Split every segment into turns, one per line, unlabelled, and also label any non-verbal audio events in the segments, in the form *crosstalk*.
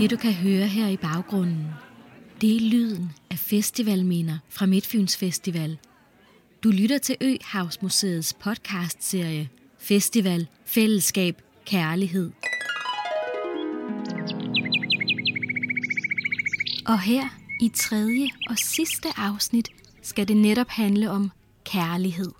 Det du kan høre her i baggrunden, det er lyden af festivalminder fra Midtfyns Festival. Du lytter til Øhavsmuseets podcastserie Festival, Fællesskab, Kærlighed. Og her i tredje og sidste afsnit skal det netop handle om kærlighed.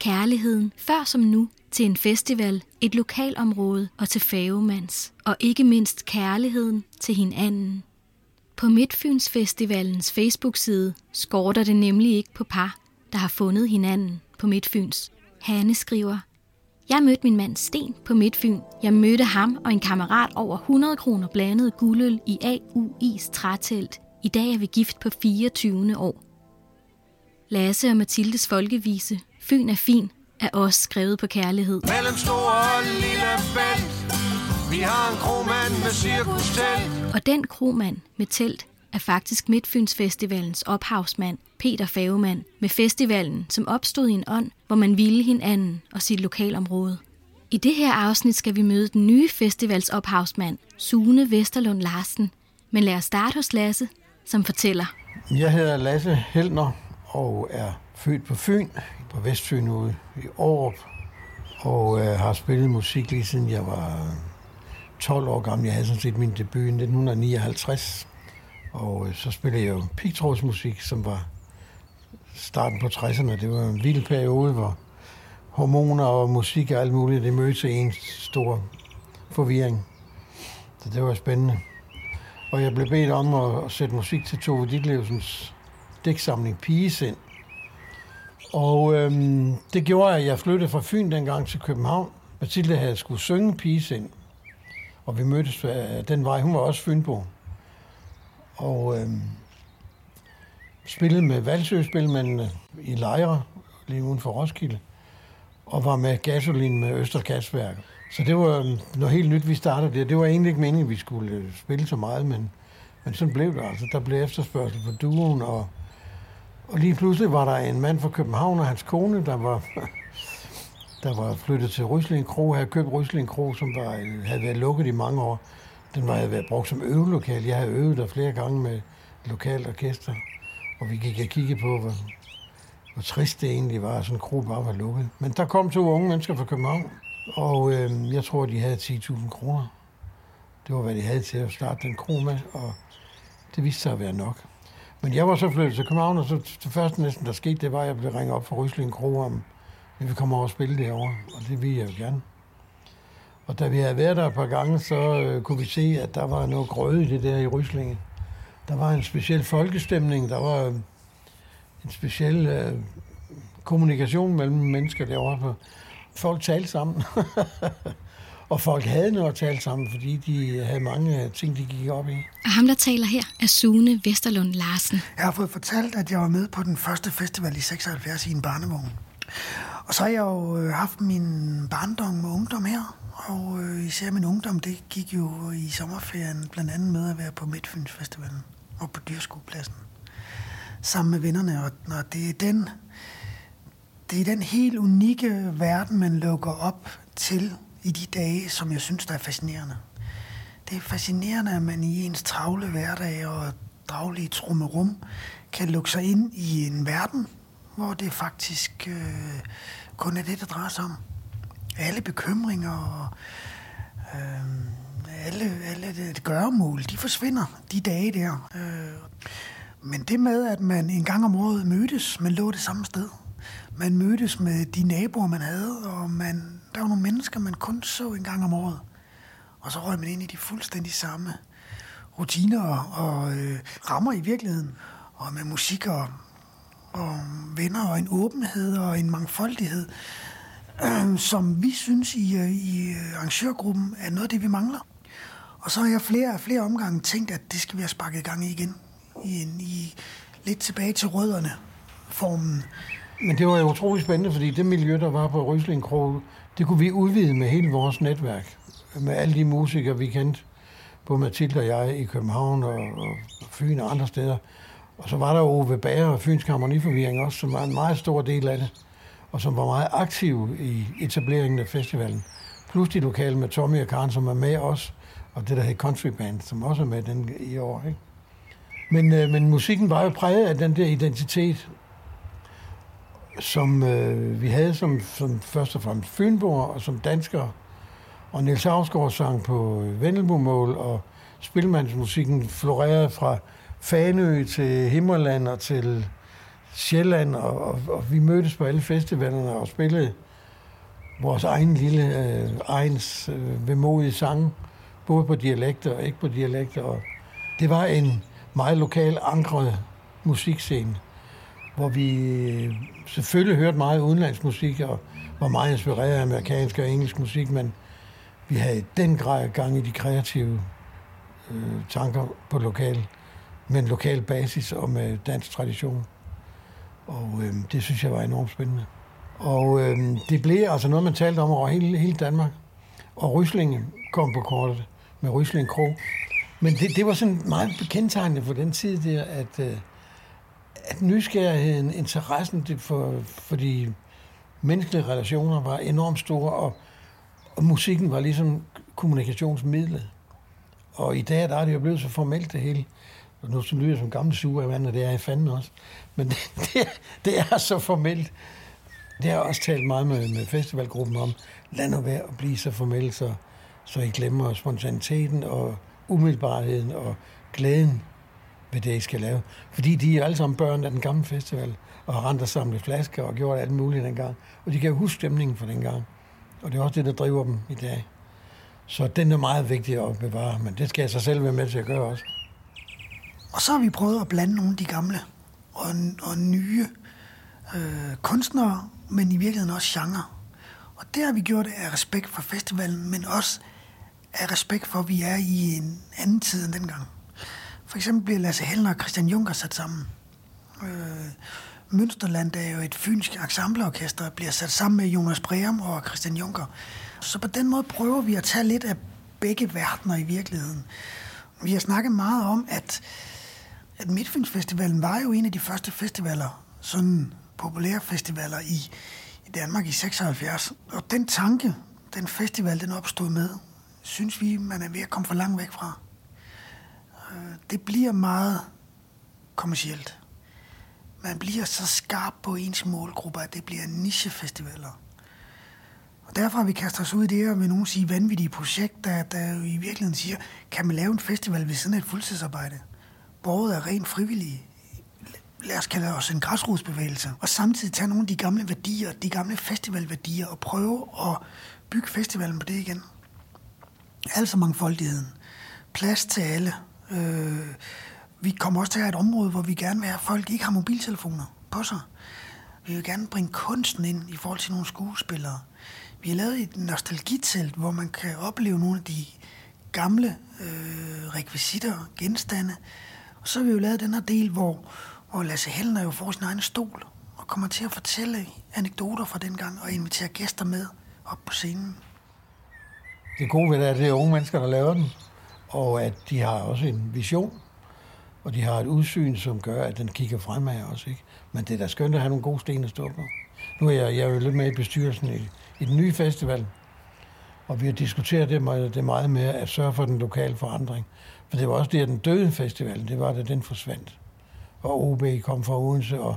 Kærligheden før som nu til en festival, et lokalområde og til fagemands, Og ikke mindst kærligheden til hinanden. På Midtfyns Festivalens Facebook-side skorter det nemlig ikke på par, der har fundet hinanden på Midtfyns. Hanne skriver, jeg mødte min mand Sten på Midtfyn. Jeg mødte ham og en kammerat over 100 kroner blandet guldøl i AUI's trætelt. I dag er vi gift på 24. år. Lasse og Mathildes folkevise, Fyn er fin, er også skrevet på kærlighed.
Mellem stor og lille bælt Vi har en kromand med cirkustelt
Og den kromand med telt er faktisk Midtfyns Festivalens ophavsmand, Peter Favemann, med festivalen, som opstod i en ånd, hvor man ville hinanden og sit lokalområde. I det her afsnit skal vi møde den nye festivals ophavsmand, Sune Vesterlund Larsen. Men lad os starte hos Lasse, som fortæller.
Jeg hedder Lasse Helner og er født på Fyn, på Vestfyn ude i Aarup, og øh, har spillet musik lige siden jeg var øh, 12 år gammel. Jeg havde sådan set min debut i 1959, og øh, så spillede jeg jo pigtrådsmusik, som var starten på 60'erne. Det var en vild periode, hvor hormoner og musik og alt muligt, det mødte en stor forvirring. Så det var spændende. Og jeg blev bedt om at, at sætte musik til Tove Ditlevsens dæksamling Pigesind. Og øhm, det gjorde, at jeg flyttede fra Fyn dengang til København. Mathilde havde skulle synge Pigesind. Og vi mødtes øh, den vej. Hun var også Fynbo. Og øhm, spillede med Valsø-spilmændene øh, i Lejre, lige uden for Roskilde. Og var med gasolin med Østergasværk. Så det var øhm, noget helt nyt, vi startede der. Det var egentlig ikke meningen, at vi skulle øh, spille så meget, men, men sådan blev det altså. Der blev efterspørgsel på duoen, og, og lige pludselig var der en mand fra København og hans kone, der var, *laughs* der var flyttet til Rysling Kro, havde købt Rysling Kro, som var, havde været lukket i mange år. Den var havde været brugt som øvelokal. Jeg havde øvet der flere gange med lokalt orkester. Og vi gik og kiggede på, hvor, hvor trist det egentlig var, at sådan en kro bare var lukket. Men der kom to unge mennesker fra København, og øh, jeg tror, de havde 10.000 kroner. Det var, hvad de havde til at starte den kro med, og det viste sig at være nok. Men jeg var så flyttet til København, og så det første næsten, der skete, det var, at jeg blev ringet op fra Rysling Kro om, at vi kommer over og spille derovre, og det ville jeg jo gerne. Og da vi havde været der et par gange, så øh, kunne vi se, at der var noget grøde i det der i Ryslinge. Der var en speciel folkestemning, der var øh, en speciel øh, kommunikation mellem mennesker derovre. På. Folk talte sammen. *laughs* og folk havde noget at tale sammen, fordi de havde mange ting, de gik op i.
Og ham, der taler her, er Sune Vesterlund Larsen.
Jeg har fået fortalt, at jeg var med på den første festival i 76 i en barnevogn. Og så har jeg jo øh, haft min barndom og ungdom her. Og øh, især min ungdom, det gik jo i sommerferien blandt andet med at være på Midtfyns Festivalen og på Dyrskuepladsen. Sammen med vennerne. Og, og det er den det er den helt unikke verden, man lukker op til i de dage, som jeg synes, der er fascinerende. Det er fascinerende, at man i ens travle hverdag og daglige trummerum kan lukke sig ind i en verden, hvor det faktisk øh, kun er det, der drejer sig om. Alle bekymringer og øh, alle, alle det gøremål, de forsvinder de dage der. Øh, men det med, at man en gang om året mødtes, man lå det samme sted. Man mødtes med de naboer, man havde, og man, der var nogle mennesker, man kun så en gang om året. Og så røg man ind i de fuldstændig samme rutiner og, og øh, rammer i virkeligheden. Og med musik og, og venner og en åbenhed og en mangfoldighed, øh, som vi synes i, øh, i øh, arrangørgruppen er noget af det, vi mangler. Og så har jeg flere flere omgange tænkt, at det skal vi have sparket i gang i igen. I, en, i lidt tilbage til rødderne formen.
Men det var jo utrolig spændende, fordi det miljø, der var på Rysling Kro, det kunne vi udvide med hele vores netværk. Med alle de musikere, vi kendte. Både Mathilde og jeg i København og, og Fyn og andre steder. Og så var der Ove Bager og Fyns Harmoniforvirring også, som var en meget stor del af det. Og som var meget aktiv i etableringen af festivalen. Plus de lokale med Tommy og Karen, som er med os og det, der hedder Country Band, som også er med den i år. Ikke? Men, øh, men musikken var jo præget af den der identitet, som øh, vi havde som, som først og fremmest Fynborg og som danskere. Og Niels Havsgaard sang på øh, Vendelbomål, og spilmandsmusikken florerede fra Fanø til Himmerland og til Sjælland, og, og, og vi mødtes på alle festivalerne og spillede vores egen lille, øh, egens øh, vemodige sang, både på dialekter og ikke på dialekter. Og det var en meget lokal ankret musikscene, hvor vi øh, selvfølgelig hørte meget udenlandsk musik og var meget inspireret af amerikansk og engelsk musik, men vi havde i den grad gang i de kreative øh, tanker på lokal, med en lokal basis og med dansk tradition. Og øh, det synes jeg var enormt spændende. Og øh, det blev altså noget, man talte om over hele, hele Danmark. Og Ryslingen kom på kortet med Rysling Kro. Men det, det var sådan meget bekendtegnende for den tid der, at, øh, at nysgerrigheden, interessen for, for de menneskelige relationer var enormt store, og, og musikken var ligesom kommunikationsmidlet. Og i dag der er det jo blevet så formelt det hele. Og nu så lyder jeg som gammel sugervand, og det er jeg fanden også. Men *laughs* det, det, det er så formelt. Det har jeg også talt meget med, med festivalgruppen om. Lad nu være at blive så formelt, så, så I glemmer spontaniteten og umiddelbarheden og glæden ved det, I skal lave. Fordi de er alle sammen børn af den gamle festival, og har rent og samlet flasker og gjort alt muligt dengang. Og de kan jo huske stemningen fra dengang. Og det er også det, der driver dem i dag. Så den er meget vigtig at bevare, men det skal jeg så selv være med til at gøre også.
Og så har vi prøvet at blande nogle af de gamle og, og nye øh, kunstnere, men i virkeligheden også genre. Og det har vi gjort af respekt for festivalen, men også af respekt for, at vi er i en anden tid end dengang. For eksempel bliver Lasse Hellner og Christian Juncker sat sammen. Øh, Mønsterland er jo et fynsk ensembleorkester, bliver sat sammen med Jonas Breum og Christian Juncker. Så på den måde prøver vi at tage lidt af begge verdener i virkeligheden. Vi har snakket meget om, at, at Midtfynsfestivalen var jo en af de første festivaler, sådan populære festivaler i, i Danmark i 76. Og den tanke, den festival, den opstod med, synes vi, man er ved at komme for langt væk fra. Det bliver meget kommercielt. Man bliver så skarp på ens målgrupper, at det bliver nichefestivaler. Og derfor har vi kastet os ud i det, her med nogle sige vanvittige projekter, der, jo øh, i virkeligheden siger, kan man lave en festival ved siden af et fuldtidsarbejde? Borget er rent frivillige. Lad os kalde os en græsrodsbevægelse. Og samtidig tage nogle af de gamle værdier, de gamle festivalværdier, og prøve at bygge festivalen på det igen. Altså mangfoldigheden. Plads til alle. Øh, vi kommer også til at have et område, hvor vi gerne vil have, at folk ikke har mobiltelefoner på sig. Vi vil gerne bringe kunsten ind i forhold til nogle skuespillere. Vi har lavet et nostalgitelt, hvor man kan opleve nogle af de gamle øh, rekvisitter, genstande. Og så har vi jo lavet den her del, hvor, hvor Lasse Hellner jo får sin egen stol og kommer til at fortælle anekdoter fra dengang og invitere gæster med op på scenen.
Det gode ved det er, at det er unge mennesker, der laver den, og at de har også en vision, og de har et udsyn, som gør, at den kigger fremad også. Ikke? Men det er da skønt at have nogle gode sten at stå på. Nu er jeg, jeg er jo lidt med i bestyrelsen i, i den nye festival, og vi har diskuteret det meget, det meget med at sørge for den lokale forandring. For det var også det, at den døde festivalen, det var da den forsvandt. Og OB kom fra Odense og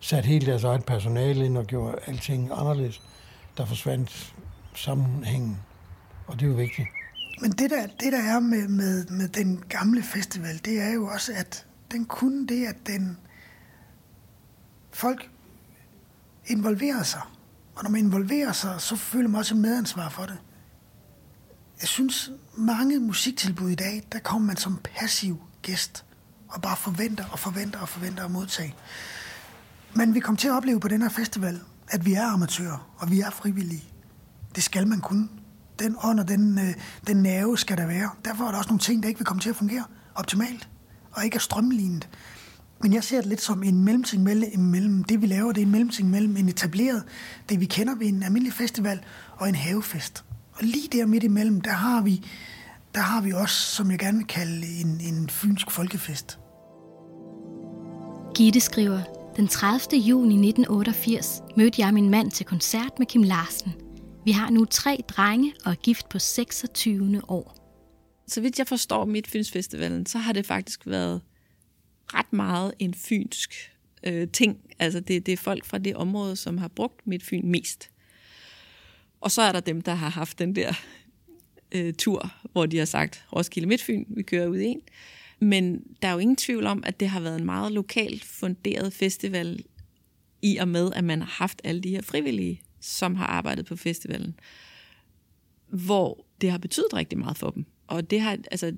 satte hele deres eget personale ind og gjorde alting anderledes. Der forsvandt sammenhængen, og det er jo vigtigt.
Men det der, det der er med, med, med den gamle festival, det er jo også, at den kunne det, at den folk involverer sig. Og når man involverer sig, så føler man også medansvar for det. Jeg synes, mange musiktilbud i dag, der kommer man som passiv gæst og bare forventer og forventer og forventer at modtage. Men vi kommer til at opleve på den her festival, at vi er amatører, og vi er frivillige. Det skal man kunne. Den ånd og den, øh, den nerve skal der være. Derfor er der også nogle ting, der ikke vil komme til at fungere optimalt, og ikke er strømlignet. Men jeg ser det lidt som en mellemting mellem det, vi laver, det er en mellemting mellem en etableret, det vi kender ved en almindelig festival, og en havefest. Og lige der midt imellem, der har vi, der har vi også, som jeg gerne vil kalde, en, en fynsk folkefest.
Gitte skriver, den 30. juni 1988 mødte jeg min mand til koncert med Kim Larsen. Vi har nu tre drenge og er gift på 26. år.
så vidt jeg forstår Midtfynsfestivalen, så har det faktisk været ret meget en fynsk øh, ting. Altså det, det er folk fra det område, som har brugt Midtfyn mest. Og så er der dem, der har haft den der øh, tur, hvor de har sagt, Roskilde Midtfyn, vi kører ud i en. Men der er jo ingen tvivl om, at det har været en meget lokalt funderet festival, i og med, at man har haft alle de her frivillige, som har arbejdet på festivalen, hvor det har betydet rigtig meget for dem. Og det har, altså,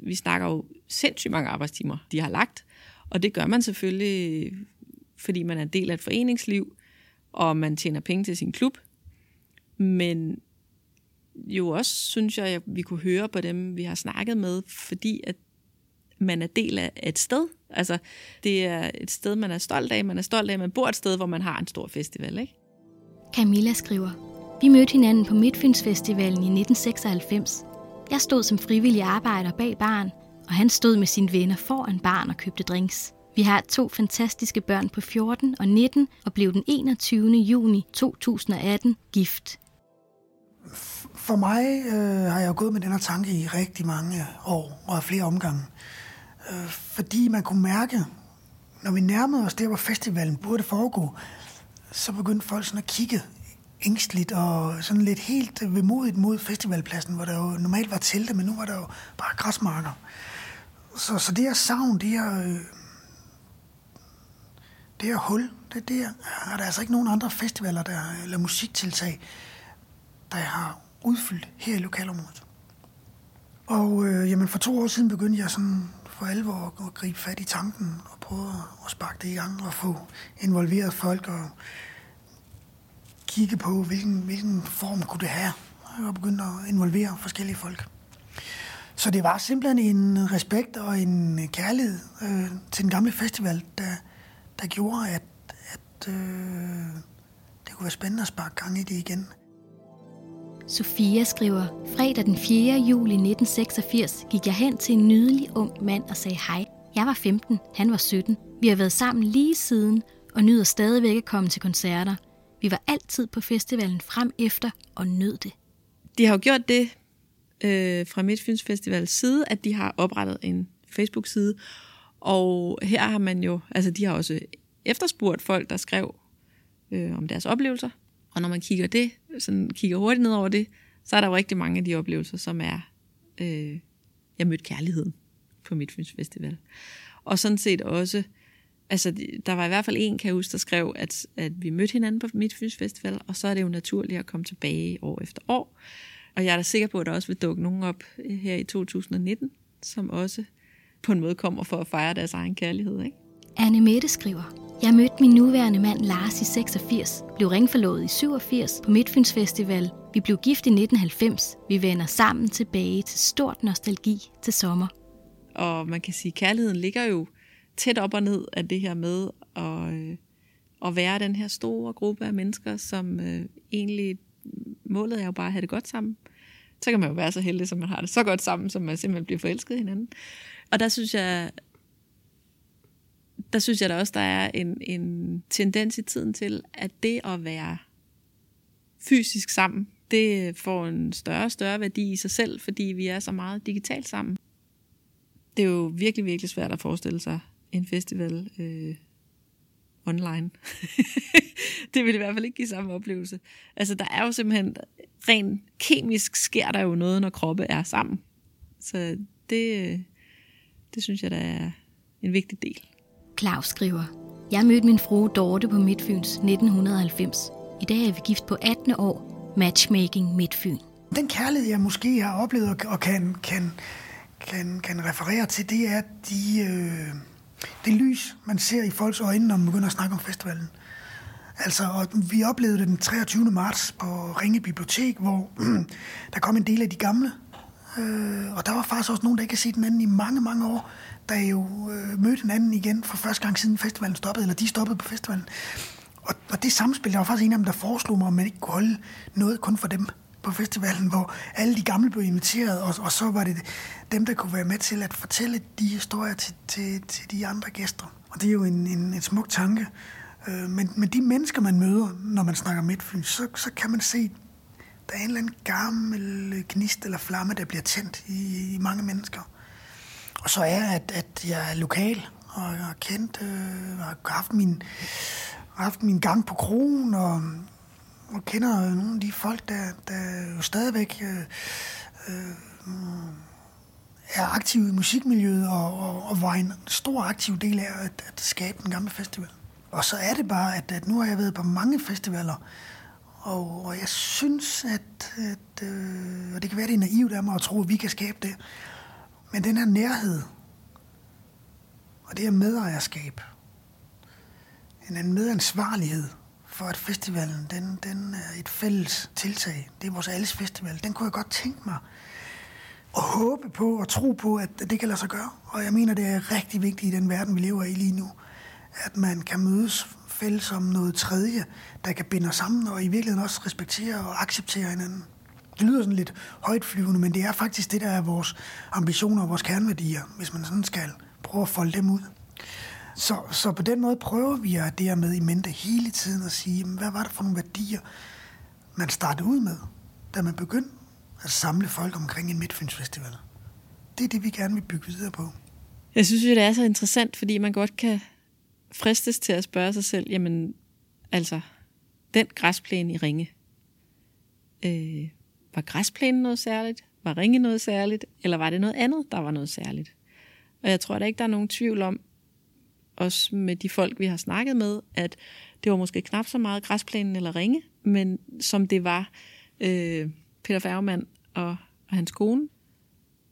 vi snakker jo sindssygt mange arbejdstimer, de har lagt, og det gør man selvfølgelig, fordi man er en del af et foreningsliv, og man tjener penge til sin klub. Men jo også, synes jeg, at vi kunne høre på dem, vi har snakket med, fordi at man er del af et sted. Altså, det er et sted, man er stolt af. Man er stolt af, at man bor et sted, hvor man har en stor festival, ikke?
Camilla skriver, vi mødte hinanden på Midtfynsfestivalen i 1996. Jeg stod som frivillig arbejder bag barn, og han stod med sine venner foran barn og købte drinks. Vi har to fantastiske børn på 14 og 19 og blev den 21. juni 2018 gift.
For mig øh, har jeg gået med den her tanke i rigtig mange år og flere omgange. Øh, fordi man kunne mærke, når vi nærmede os der, hvor festivalen burde foregå, så begyndte folk sådan at kigge ængstligt og sådan lidt helt vemodigt mod festivalpladsen, hvor der jo normalt var telte, men nu var der jo bare græsmarker. Så, så det her savn, det her, øh, det her hul, det der er der altså ikke nogen andre festivaler der, eller musiktiltag, der har udfyldt her i lokalområdet. Og øh, jamen, for to år siden begyndte jeg sådan for alvor at gribe fat i tanken og prøve at sparke det i gang og få involveret folk og kigge på, hvilken, hvilken form kunne det have, og begynde at involvere forskellige folk. Så det var simpelthen en respekt og en kærlighed øh, til den gamle festival, der, der gjorde, at, at øh, det kunne være spændende at sparke gang i det igen.
Sofia skriver, fredag den 4. juli 1986 gik jeg hen til en nydelig ung mand og sagde hej. Jeg var 15, han var 17. Vi har været sammen lige siden og nyder stadigvæk at komme til koncerter. Vi var altid på festivalen frem efter og nød det.
De har jo gjort det øh, fra Midtfyns Festivals side, at de har oprettet en Facebook-side, og her har man jo, altså de har også efterspurgt folk, der skrev øh, om deres oplevelser, og når man kigger det, sådan kigger hurtigt ned over det, så er der jo rigtig mange af de oplevelser, som er, øh, jeg mødte kærligheden på Midtfyns Festival. Og sådan set også, altså der var i hvert fald en, kan jeg huske, der skrev, at, at vi mødte hinanden på Midtfyns Festival, og så er det jo naturligt at komme tilbage år efter år. Og jeg er da sikker på, at der også vil dukke nogen op øh, her i 2019, som også på en måde kommer for at fejre deres egen kærlighed. Ikke?
Anne Mette skriver, jeg mødte min nuværende mand Lars i 86, blev ringforlovet i 87 på Midtfyns Festival. Vi blev gift i 1990. Vi vender sammen tilbage til stort nostalgi til sommer.
Og man kan sige, at kærligheden ligger jo tæt op og ned af det her med at, øh, at være den her store gruppe af mennesker, som øh, egentlig, målet er jo bare at have det godt sammen. Så kan man jo være så heldig, som man har det så godt sammen, som man simpelthen bliver forelsket hinanden. Og der synes jeg, der synes jeg da også, der er en, en tendens i tiden til, at det at være fysisk sammen, det får en større og større værdi i sig selv, fordi vi er så meget digitalt sammen. Det er jo virkelig, virkelig svært at forestille sig en festival øh, online. *laughs* det vil i hvert fald ikke give samme oplevelse. Altså, der er jo simpelthen, rent kemisk sker der jo noget, når kroppe er sammen. Så det, øh, det synes jeg, der er en vigtig del.
Claus skriver, jeg mødte min frue Dorte på Midtfyns 1990. I dag er vi gift på 18 år. Matchmaking Midtfyn.
Den kærlighed, jeg måske har oplevet og kan, kan, kan, kan referere til, det er de, øh, det lys, man ser i folks øjne, når man begynder at snakke om festivalen. Altså, og vi oplevede det den 23. marts på Ringe Bibliotek, hvor *clears throat* der kom en del af de gamle. Øh, og der var faktisk også nogen, der ikke har set den anden i mange, mange år der jo øh, mødte hinanden igen for første gang siden festivalen stoppede, eller de stoppede på festivalen. Og, og det samspil, der var faktisk en af dem, der foreslog mig, at man ikke kunne holde noget kun for dem på festivalen, hvor alle de gamle blev inviteret, og, og så var det dem, der kunne være med til at fortælle de historier til, til, til de andre gæster. Og det er jo en, en, en smuk tanke. Øh, men, men de mennesker, man møder, når man snakker Midtfyn, så, så kan man se, der er en eller anden gammel gnist eller flamme, der bliver tændt i, i mange mennesker. Og så er, at, at jeg er lokal, og jeg har kendt, øh, har haft min, haft min gang på krogen, og, og kender nogle af de folk, der, der jo stadigvæk øh, øh, er aktive i musikmiljøet, og, og, og var en stor aktiv del af at, at skabe den gamle festival. Og så er det bare, at, at nu har jeg været på mange festivaler, og, og jeg synes, at, at øh, og det kan være, det er naivt af mig at tro, at vi kan skabe det, men den her nærhed, og det her medejerskab, en anden medansvarlighed for, at festivalen den, den er et fælles tiltag. Det er vores alles festival. Den kunne jeg godt tænke mig at håbe på og tro på, at det kan lade sig gøre. Og jeg mener, det er rigtig vigtigt i den verden, vi lever i lige nu, at man kan mødes fælles som noget tredje, der kan binde os sammen og i virkeligheden også respektere og acceptere hinanden. Det lyder sådan lidt højtflyvende, men det er faktisk det, der er vores ambitioner og vores kerneværdier, hvis man sådan skal prøve at folde dem ud. Så, så på den måde prøver vi at det med i mente hele tiden at sige, hvad var det for nogle værdier, man startede ud med, da man begyndte at samle folk omkring en midtfynsfestival. Det er det, vi gerne vil bygge videre på.
Jeg synes det er så interessant, fordi man godt kan fristes til at spørge sig selv, jamen, altså, den græsplæne i Ringe, øh, var græsplænen noget særligt? Var Ringe noget særligt? Eller var det noget andet, der var noget særligt? Og jeg tror da ikke, der er nogen tvivl om, også med de folk, vi har snakket med, at det var måske knap så meget græsplænen eller ringe, men som det var øh, Peter Færgemann og, og hans kone,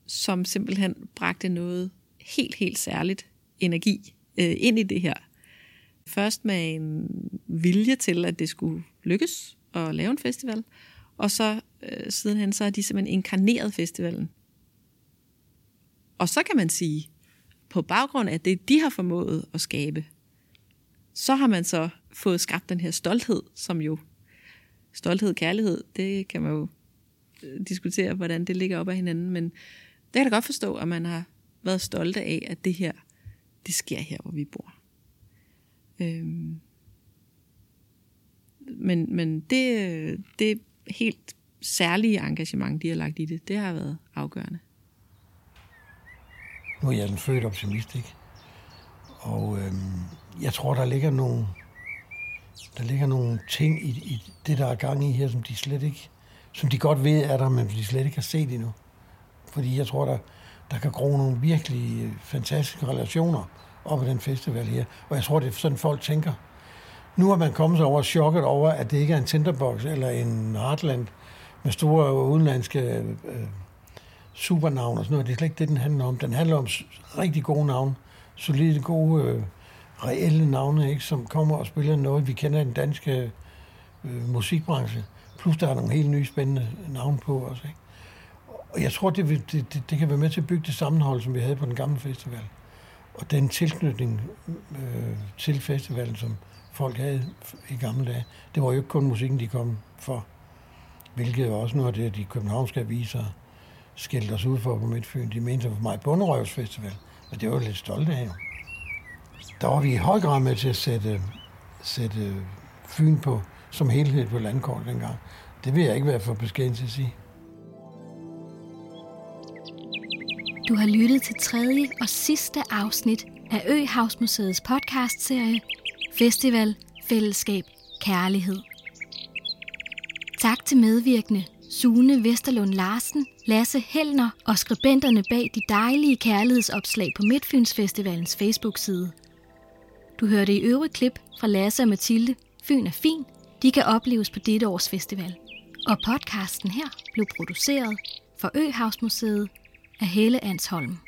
som simpelthen bragte noget helt, helt særligt energi øh, ind i det her. Først med en vilje til, at det skulle lykkes at lave en festival, og så øh, sidenhen, så har de simpelthen inkarneret festivalen. Og så kan man sige, på baggrund af det, de har formået at skabe, så har man så fået skabt den her stolthed, som jo, stolthed, kærlighed, det kan man jo øh, diskutere, hvordan det ligger op af hinanden, men det kan jeg da godt forstå, at man har været stolte af, at det her, det sker her, hvor vi bor. Øhm. Men, men det, det helt særlige engagement, de har lagt i det, det har været afgørende.
Nu er jeg den født optimist, ikke? Og øhm, jeg tror, der ligger nogle, der ligger nogle ting i, i det, der er gang i her, som de slet ikke, som de godt ved er der, men de slet ikke har set endnu. Fordi jeg tror, der, der kan gro nogle virkelig øh, fantastiske relationer og på den festival her. Og jeg tror, det er sådan, folk tænker. Nu har man kommet sig over chokket over, at det ikke er en Tinderbox eller en Heartland med store udenlandske øh, supernavn og sådan noget. Det er slet ikke det, den handler om. Den handler om rigtig gode navne. Solide, gode, øh, reelle navne, ikke, som kommer og spiller noget, vi kender i den danske øh, musikbranche. Plus der er nogle helt nye spændende navne på også. Ikke? Og jeg tror, det, vil, det, det, det kan være med til at bygge det sammenhold, som vi havde på den gamle festival. Og den tilknytning øh, til festivalen, som folk havde i gamle dage, det var jo ikke kun musikken, de kom for. Hvilket også noget af det, de københavnske aviser skældte os ud for på Midtfyn. De mente, det var mig bunderøvsfestival. Men det var jo lidt stolte af. Der var vi i høj grad med til at sætte, sætte Fyn på som helhed på landkort dengang. Det vil jeg ikke være for beskeden til at sige.
Du har lyttet til tredje og sidste afsnit af Øhavsmuseets podcastserie Festival, Fællesskab, Kærlighed. Tak til medvirkende Sune Vesterlund Larsen, Lasse Helner og skribenterne bag de dejlige kærlighedsopslag på Midtfyns Festivalens Facebook-side. Du hørte i øvrigt klip fra Lasse og Mathilde. Fyn er fin. De kan opleves på dette års festival. Og podcasten her blev produceret for Øhavsmuseet af Helle Ansholm.